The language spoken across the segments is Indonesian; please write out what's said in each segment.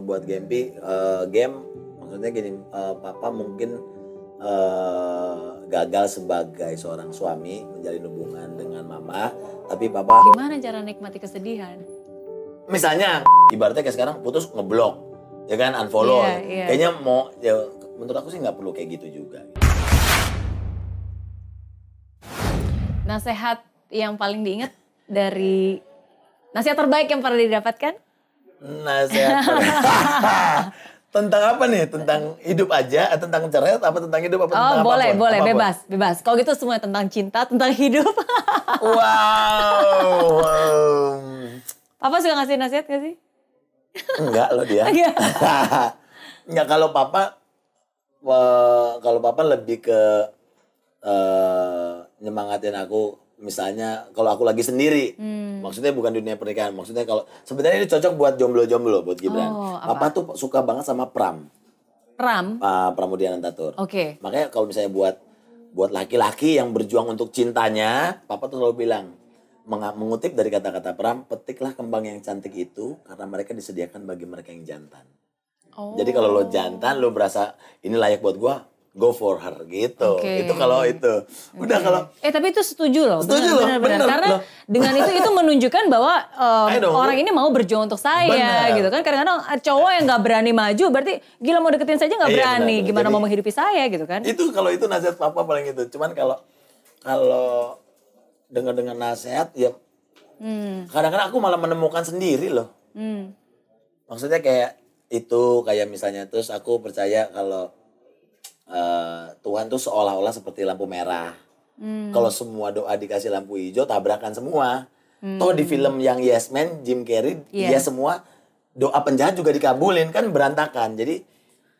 kalau buat Gempi eh, game maksudnya gini eh, papa mungkin eh, gagal sebagai seorang suami menjalin hubungan dengan mama tapi papa Gimana cara nikmati kesedihan? misalnya ibaratnya kayak sekarang putus ngeblok ya kan unfollow Iya, iya. kayaknya mau ya menurut aku sih nggak perlu kayak gitu juga Nasehat yang paling diingat dari nasihat terbaik yang pernah didapatkan? Nasihat tentang apa nih tentang hidup aja tentang cerai apa tentang hidup apa tentang Oh boleh, apa pun? boleh, Apa pun. bebas, bebas. Kalau gitu semua tentang cinta, tentang hidup. wow, wow. Papa suka ngasih nasihat gak sih? enggak loh dia Enggak. enggak kalau papa eh, kalau papa lebih ke eh, nyemangatin aku misalnya kalau aku lagi sendiri Hmm. maksudnya bukan dunia pernikahan maksudnya kalau sebenarnya ini cocok buat jomblo-jomblo buat Gibran Oh, apa? papa tuh suka banget sama pram Ram. uh, Pramudia Nantatur Oke. makanya kalau misalnya buat buat laki-laki yang berjuang untuk cintanya papa tuh selalu bilang mengutip dari kata-kata pram petiklah kembang yang cantik itu karena mereka disediakan bagi mereka yang jantan Oh. jadi kalau lo jantan lo berasa ini layak buat gua go for her gitu Oke. itu kalau itu udah kalau Eh tapi itu setuju loh. Setuju benar, loh, benar, benar. Karena loh. dengan itu itu menunjukkan bahwa um, orang ini mau berjuang untuk saya Benar. gitu kan. Kadang-kadang cowok yang nggak berani maju berarti gila mau deketin saja nggak Iya, berani. benar. Gimana Jadi- mau menghidupi saya gitu kan. itu kalau itu nasihat papa paling itu cuman kalau kalau dengar dengan nasihat ya Hmm. kadang-kadang aku malah menemukan sendiri loh Hmm. maksudnya kayak itu kayak misalnya terus aku percaya kalau eh, Tuhan tuh seolah-olah seperti lampu merah. Hmm. kalau semua doa dikasih lampu hijau tabrakan semua. Toh di film yang Yes Man Jim Carrey Iya. dia semua doa penjahat juga dikabulin kan berantakan. Jadi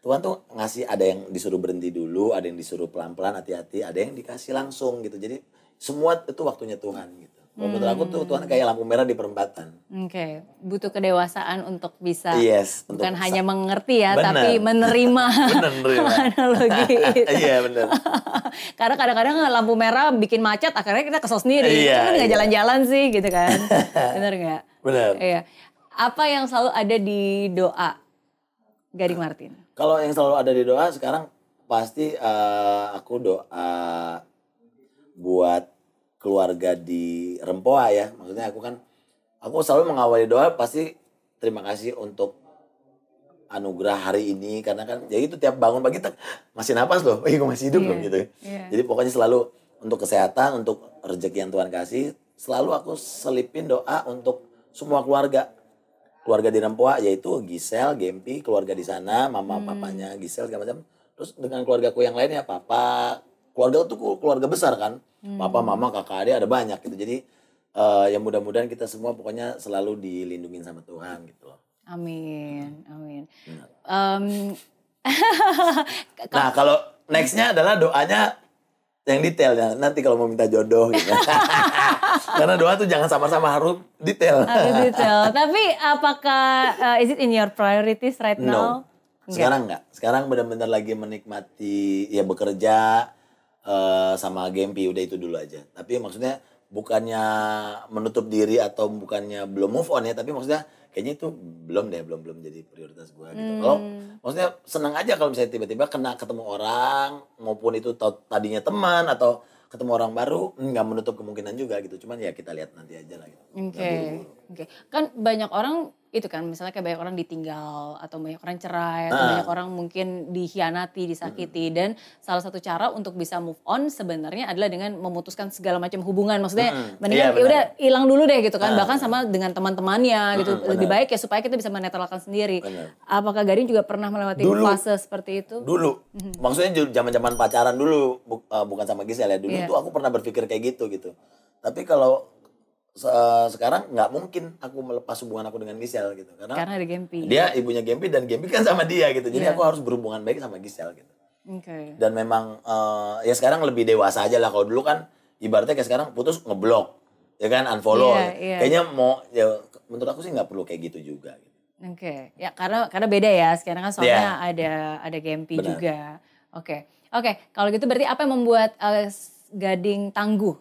Tuhan tuh ngasih ada yang disuruh berhenti dulu ada yang disuruh pelan-pelan hati-hati ada yang dikasih langsung gitu. Jadi semua itu waktunya Tuhan gitu Kalau menurut aku tuh Tuhan kayak lampu merah di perempatan Oke, butuh kedewasaan untuk bisa Yes, untuk bukan hanya mengerti ya, Benar. tapi menerima menerima. analogi itu. Iya benar. Karena kadang-kadang lampu merah bikin macet, akhirnya kita kesel sendiri. Iya, Cuman nggak iya. jalan-jalan sih, gitu kan? Bener nggak? Benar. Iya. Apa yang selalu ada di doa Gading Martin? Kalau yang selalu ada di doa sekarang pasti eh, aku doa buat keluarga di Rempoa ya. Maksudnya aku kan aku selalu mengawali doa pasti terima kasih untuk anugerah hari ini karena kan ya itu tiap bangun pagi tak masih napas loh, gue masih hidup Iya, loh gitu. iya. Jadi pokoknya selalu untuk kesehatan, untuk rezeki yang Tuhan kasih, selalu aku selipin doa untuk semua keluarga. Keluarga di Rempoa yaitu Gisel, Gempi, keluarga di sana, mama papanya Gisel segala macam. Terus dengan keluargaku yang lainnya papa, keluarga itu keluarga besar kan. Papa, mama, kakak, adik ada banyak gitu. Jadi eh ya mudah-mudahan kita semua pokoknya selalu dilindungin sama Tuhan gitu loh. Amin, amin. Benar. Em, Nah kalau nextnya adalah doanya yang detail ya. Nanti kalau mau minta jodoh gitu. Karena doa tuh jangan sama-sama harus detail. Harus detail. Tapi apakah uh, is it in your priorities right No. now? Sekarang enggak. Sekarang benar-benar lagi menikmati ya bekerja eh, sama Gempi udah itu dulu aja. Tapi maksudnya bukannya menutup diri atau bukannya belum move on ya, tapi maksudnya kayaknya itu belum deh, belum belum jadi prioritas gua gitu. Kalau maksudnya senang aja kalau misalnya tiba-tiba kena ketemu orang maupun itu tadinya teman atau ketemu orang baru nggak menutup kemungkinan juga gitu. Cuman ya kita lihat nanti aja lah gitu. Oke, buru-buru. oke. Kan banyak orang itu kan, misalnya kayak banyak orang ditinggal atau banyak orang cerai atau Ah. banyak orang mungkin dikhianati, disakiti dan salah satu cara untuk bisa move on sebenarnya adalah dengan memutuskan segala macam hubungan. Maksudnya Mm-mm. mendingan ya udah hilang dulu deh gitu kan, Ah. bahkan sama dengan teman-temannya gitu. Mm-mm, Lebih baik ya supaya kita bisa menetralkan sendiri. Benar. Apakah Gading juga pernah melewati Dulu. fase seperti itu? dulu maksudnya ju- zaman-zaman pacaran dulu uh, bukan sama Gisel ya dulu Iya. tuh aku pernah berpikir kayak gitu gitu tapi kalau sekarang nggak mungkin aku melepas hubungan aku dengan Gisel gitu karena, Karena ada Gempi. dia ibunya Gempi dan Gempi kan sama dia gitu jadi Iya. aku harus berhubungan baik sama Gisel gitu Oke. dan memang uh, ya sekarang lebih dewasa aja lah kalau dulu kan ibaratnya kayak sekarang putus ngeblok ya kan unfollow Iya, iya. kayaknya mau ya menurut aku sih nggak perlu kayak gitu juga gitu. Oke, ya karena karena beda ya. Sekarang kan soalnya Iya. ada ada Gempi Benar. juga. Oke, oke. Kalau gitu berarti apa yang membuat eh, Gading tangguh?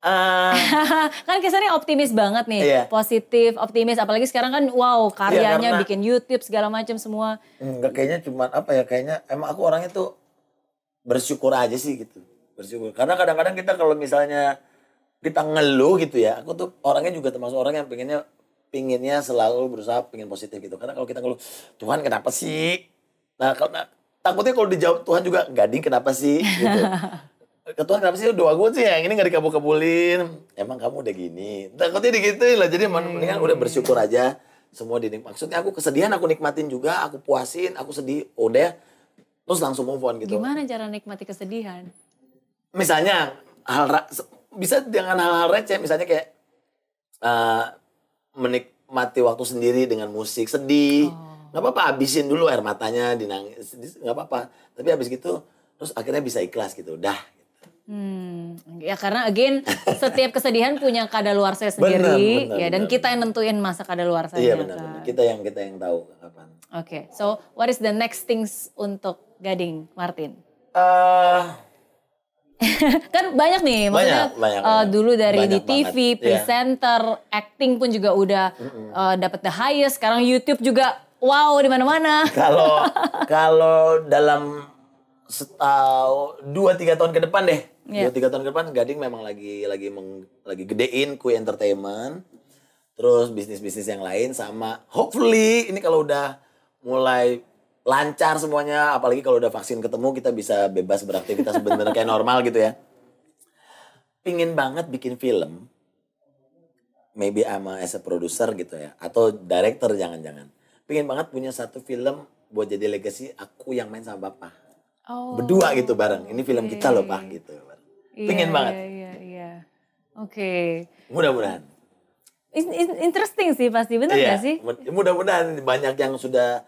Ah, kan kesannya optimis banget nih, Iya. positif, optimis. Apalagi sekarang kan, wow, karyanya karena- bikin YouTube segala macam semua. enggak kayaknya cuman apa ya kayaknya emang aku orangnya tuh bersyukur aja sih gitu. Bersyukur. Karena kadang-kadang kita kalau misalnya kita ngeluh gitu ya, aku tuh orangnya juga termasuk orang yang pengennya pinginnya selalu berusaha pingin positif gitu. Karena kalau kita ngeluh, Tuhan kenapa sih? Nah, kalau nah, takutnya kalau dijawab Tuhan juga, gading kenapa sih? Gitu. Ke Tuhan kenapa sih doa gue sih yang ini gak dikabul-kabulin? Emang kamu udah gini? Takutnya digituin lah. Jadi mendingan udah bersyukur aja. Semua dinik. Maksudnya aku kesedihan aku nikmatin juga, aku puasin, aku sedih, udah. Terus langsung move on gitu. Gimana cara nikmati kesedihan? Misalnya hal bisa dengan hal-hal receh, misalnya kayak eh, menikmati waktu sendiri dengan musik sedih. nggak apa-apa habisin dulu air matanya dinangis nggak apa-apa tapi habis gitu terus akhirnya bisa ikhlas gitu dah Hmm, ya karena again setiap kesedihan punya kadaluarsa sendiri Benar, benar, ya dan benar. kita yang nentuin masa kadaluarsanya iya kan. benar-benar kita yang kita yang tahu kapan Oke, so what is the next things untuk Gading Martin? eh kan banyak nih, maksudnya Banyak, banyak, uh, dulu dari di Banyak TV, banget, iya. presenter, acting pun juga udah uh, dapat the highest. Sekarang YouTube juga wow di mana-mana. kalau kalau dalam setahun dua tiga tahun ke depan deh. Iya. dua tiga tahun ke depan Gading memang lagi lagi meng- lagi gedein Kui Entertainment. Terus bisnis bisnis yang lain sama hopefully ini kalau udah mulai lancar semuanya apalagi kalau udah vaksin ketemu kita bisa bebas beraktivitas bener kayak normal gitu ya. Pingin banget bikin film maybe I'm a, as a producer gitu ya atau director jangan-jangan. Pingin banget punya satu film buat jadi legacy aku yang main sama bapak Oh, berdua gitu bareng. Ini film kita loh pak gitu. Pingin iya, banget. Iya, iya, iya. Oke. mudah-mudahan. In- in- Interesting sih pasti, benar Iya, gak sih? mud- mudah-mudahan banyak yang sudah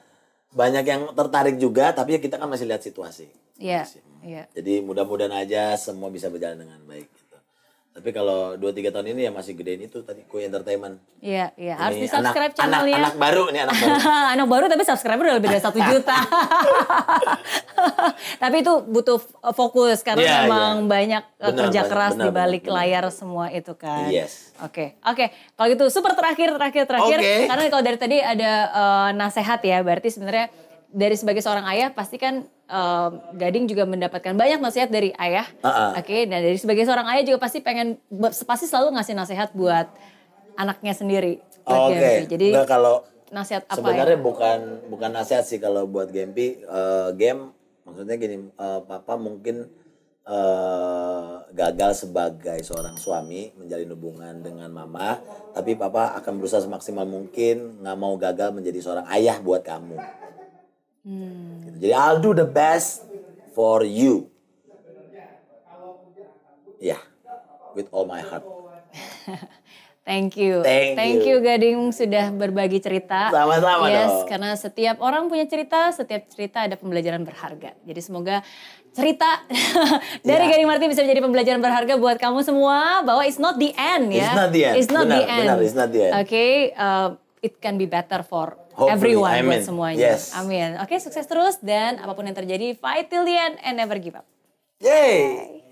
banyak yang tertarik juga tapi ya kita kan masih lihat situasi. Iya, iya. jadi mudah-mudahan aja semua bisa berjalan dengan baik tapi kalau 2-3 tahun ini ya masih gedein itu tadi Kui Entertainment Iya, iya. Harus di subscribe anak, channelnya. anak, anak baru nih anak baru Anak baru tapi subscriber udah lebih dari satu juta. tapi itu butuh fokus karena Iya, memang iya. banyak uh, Benar, kerja benar, keras benar, di balik benar, benar. layar semua itu kan. Yes. Oke, oke. Kalau gitu super terakhir, terakhir, terakhir. Oke. Karena kalau dari tadi ada uh, nasehat ya, berarti sebenarnya dari sebagai seorang ayah pasti kan uh, Gading juga mendapatkan banyak nasihat dari ayah. Uh-uh. Oke, dan dari sebagai seorang ayah juga pasti pengen pasti selalu ngasih nasihat buat anaknya sendiri. buat Oke, Gempi. Jadi Nggak, kalau nasihat apa sebenarnya ya? bukan bukan nasihat sih kalau buat Gempi eh, game maksudnya gini eh, papa mungkin eh, gagal sebagai seorang suami menjalin hubungan dengan mama tapi papa akan berusaha semaksimal mungkin nggak mau gagal menjadi seorang ayah buat kamu Hmm. Jadi I'll do the best for you ya with all my heart Thank you. Thank you you. Gading sudah berbagi cerita. Sama-sama Yes, dong. karena setiap orang punya cerita, setiap cerita ada pembelajaran berharga. Jadi semoga cerita dari Ya. Gading Martin bisa menjadi pembelajaran berharga buat kamu semua bahwa it's not the end ya. It's not the end. It's not Benar, the end. benar, it's not the end. Oke, uh, it can be better for Hopefully, everyone buat amin. semuanya. Yes. Amin. Oke, sukses terus dan apa pun yang terjadi, fight till the end and never give up. Yay! Ya,